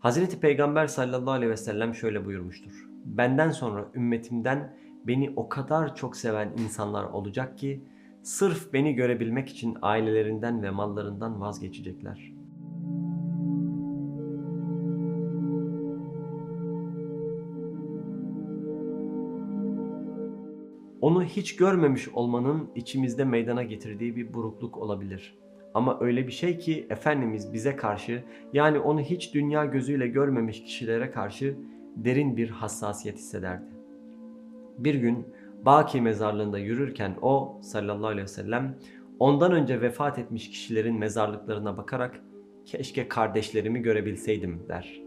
Hazreti Peygamber sallallahu aleyhi ve sellem şöyle buyurmuştur. Benden sonra ümmetimden beni o kadar çok seven insanlar olacak ki sırf beni görebilmek için ailelerinden ve mallarından vazgeçecekler. Onu hiç görmemiş olmanın içimizde meydana getirdiği bir burukluk olabilir. Ama öyle bir şey ki Efendimiz bize karşı yani onu hiç dünya gözüyle görmemiş kişilere karşı derin bir hassasiyet hissederdi. Bir gün Baki mezarlığında yürürken o sallallahu aleyhi ve sellem ondan önce vefat etmiş kişilerin mezarlıklarına bakarak keşke kardeşlerimi görebilseydim der.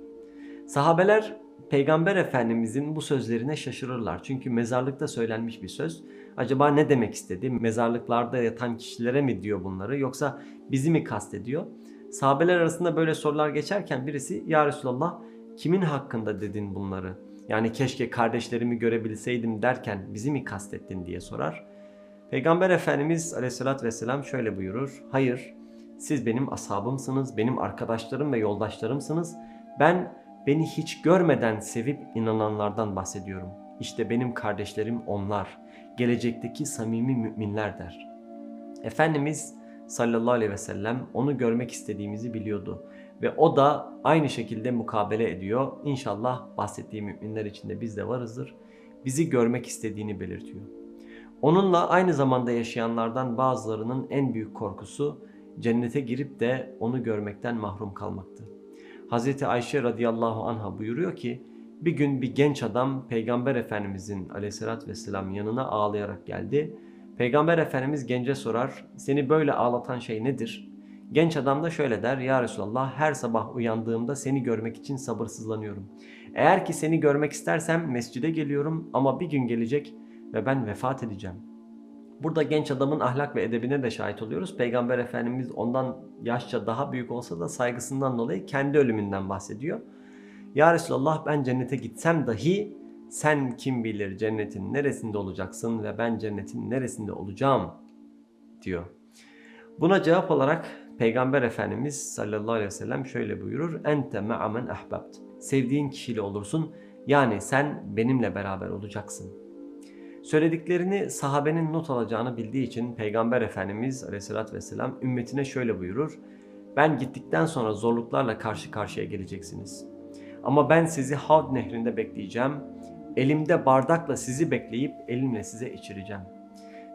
Sahabeler Peygamber Efendimizin bu sözlerine şaşırırlar. Çünkü mezarlıkta söylenmiş bir söz. Acaba ne demek istedi? Mezarlıklarda yatan kişilere mi diyor bunları yoksa bizi mi kastediyor? Sahabeler arasında böyle sorular geçerken birisi Ya Resulallah kimin hakkında dedin bunları? Yani keşke kardeşlerimi görebilseydim derken bizi mi kastettin diye sorar. Peygamber Efendimiz aleyhissalatü vesselam şöyle buyurur. Hayır siz benim ashabımsınız, benim arkadaşlarım ve yoldaşlarımsınız. Ben beni hiç görmeden sevip inananlardan bahsediyorum. İşte benim kardeşlerim onlar. Gelecekteki samimi müminler der. Efendimiz sallallahu aleyhi ve sellem onu görmek istediğimizi biliyordu. Ve o da aynı şekilde mukabele ediyor. İnşallah bahsettiği müminler içinde biz de varızdır. Bizi görmek istediğini belirtiyor. Onunla aynı zamanda yaşayanlardan bazılarının en büyük korkusu cennete girip de onu görmekten mahrum kalmaktı. Hazreti Ayşe radıyallahu anha buyuruyor ki bir gün bir genç adam Peygamber Efendimizin aleyhissalatü vesselam yanına ağlayarak geldi. Peygamber Efendimiz gence sorar seni böyle ağlatan şey nedir? Genç adam da şöyle der ya Resulallah her sabah uyandığımda seni görmek için sabırsızlanıyorum. Eğer ki seni görmek istersem mescide geliyorum ama bir gün gelecek ve ben vefat edeceğim. Burada genç adamın ahlak ve edebine de şahit oluyoruz. Peygamber Efendimiz ondan yaşça daha büyük olsa da saygısından dolayı kendi ölümünden bahsediyor. Ya Resulallah ben cennete gitsem dahi sen kim bilir cennetin neresinde olacaksın ve ben cennetin neresinde olacağım diyor. Buna cevap olarak Peygamber Efendimiz sallallahu aleyhi ve sellem şöyle buyurur. Ente ma'amen ahbabt. Sevdiğin kişiyle olursun. Yani sen benimle beraber olacaksın. Söylediklerini sahabenin not alacağını bildiği için Peygamber Efendimiz aleyhissalatü vesselam ümmetine şöyle buyurur. Ben gittikten sonra zorluklarla karşı karşıya geleceksiniz. Ama ben sizi Havd nehrinde bekleyeceğim. Elimde bardakla sizi bekleyip elimle size içireceğim.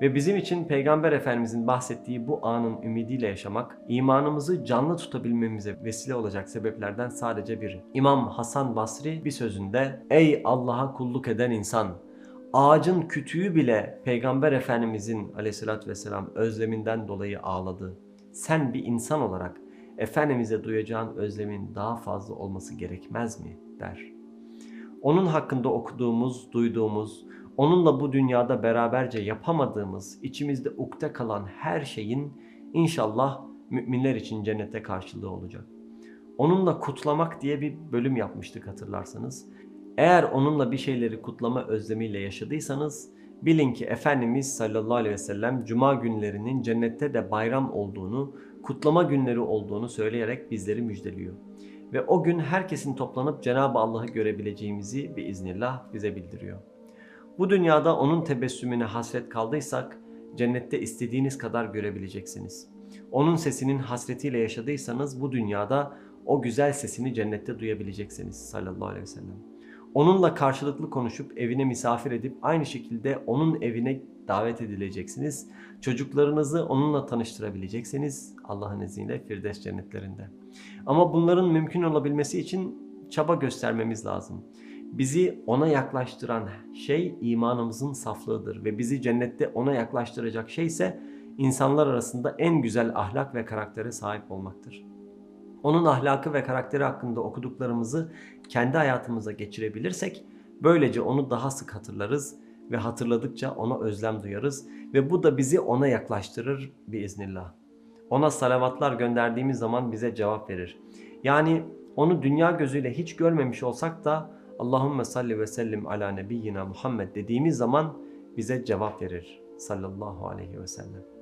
Ve bizim için Peygamber Efendimizin bahsettiği bu anın ümidiyle yaşamak, imanımızı canlı tutabilmemize vesile olacak sebeplerden sadece biri. İmam Hasan Basri bir sözünde, Ey Allah'a kulluk eden insan! Ağacın kütüğü bile Peygamber Efendimizin aleyhissalatü vesselam özleminden dolayı ağladı. Sen bir insan olarak Efendimiz'e duyacağın özlemin daha fazla olması gerekmez mi? der. Onun hakkında okuduğumuz, duyduğumuz, onunla bu dünyada beraberce yapamadığımız, içimizde ukde kalan her şeyin inşallah müminler için cennette karşılığı olacak. Onunla kutlamak diye bir bölüm yapmıştık hatırlarsanız. Eğer onunla bir şeyleri kutlama özlemiyle yaşadıysanız bilin ki Efendimiz sallallahu aleyhi ve sellem cuma günlerinin cennette de bayram olduğunu, kutlama günleri olduğunu söyleyerek bizleri müjdeliyor. Ve o gün herkesin toplanıp Cenab-ı Allah'ı görebileceğimizi bir iznillah bize bildiriyor. Bu dünyada onun tebessümüne hasret kaldıysak cennette istediğiniz kadar görebileceksiniz. Onun sesinin hasretiyle yaşadıysanız bu dünyada o güzel sesini cennette duyabileceksiniz sallallahu aleyhi ve sellem. Onunla karşılıklı konuşup evine misafir edip aynı şekilde onun evine davet edileceksiniz. Çocuklarınızı onunla tanıştırabileceksiniz Allah'ın izniyle Firdevs cennetlerinde. Ama bunların mümkün olabilmesi için çaba göstermemiz lazım. Bizi ona yaklaştıran şey imanımızın saflığıdır ve bizi cennette ona yaklaştıracak şey ise insanlar arasında en güzel ahlak ve karaktere sahip olmaktır. Onun ahlakı ve karakteri hakkında okuduklarımızı kendi hayatımıza geçirebilirsek böylece onu daha sık hatırlarız ve hatırladıkça ona özlem duyarız ve bu da bizi ona yaklaştırır biiznillah. Ona salavatlar gönderdiğimiz zaman bize cevap verir. Yani onu dünya gözüyle hiç görmemiş olsak da Allahümme salli ve sellim ala nebiyyina Muhammed dediğimiz zaman bize cevap verir sallallahu aleyhi ve sellem.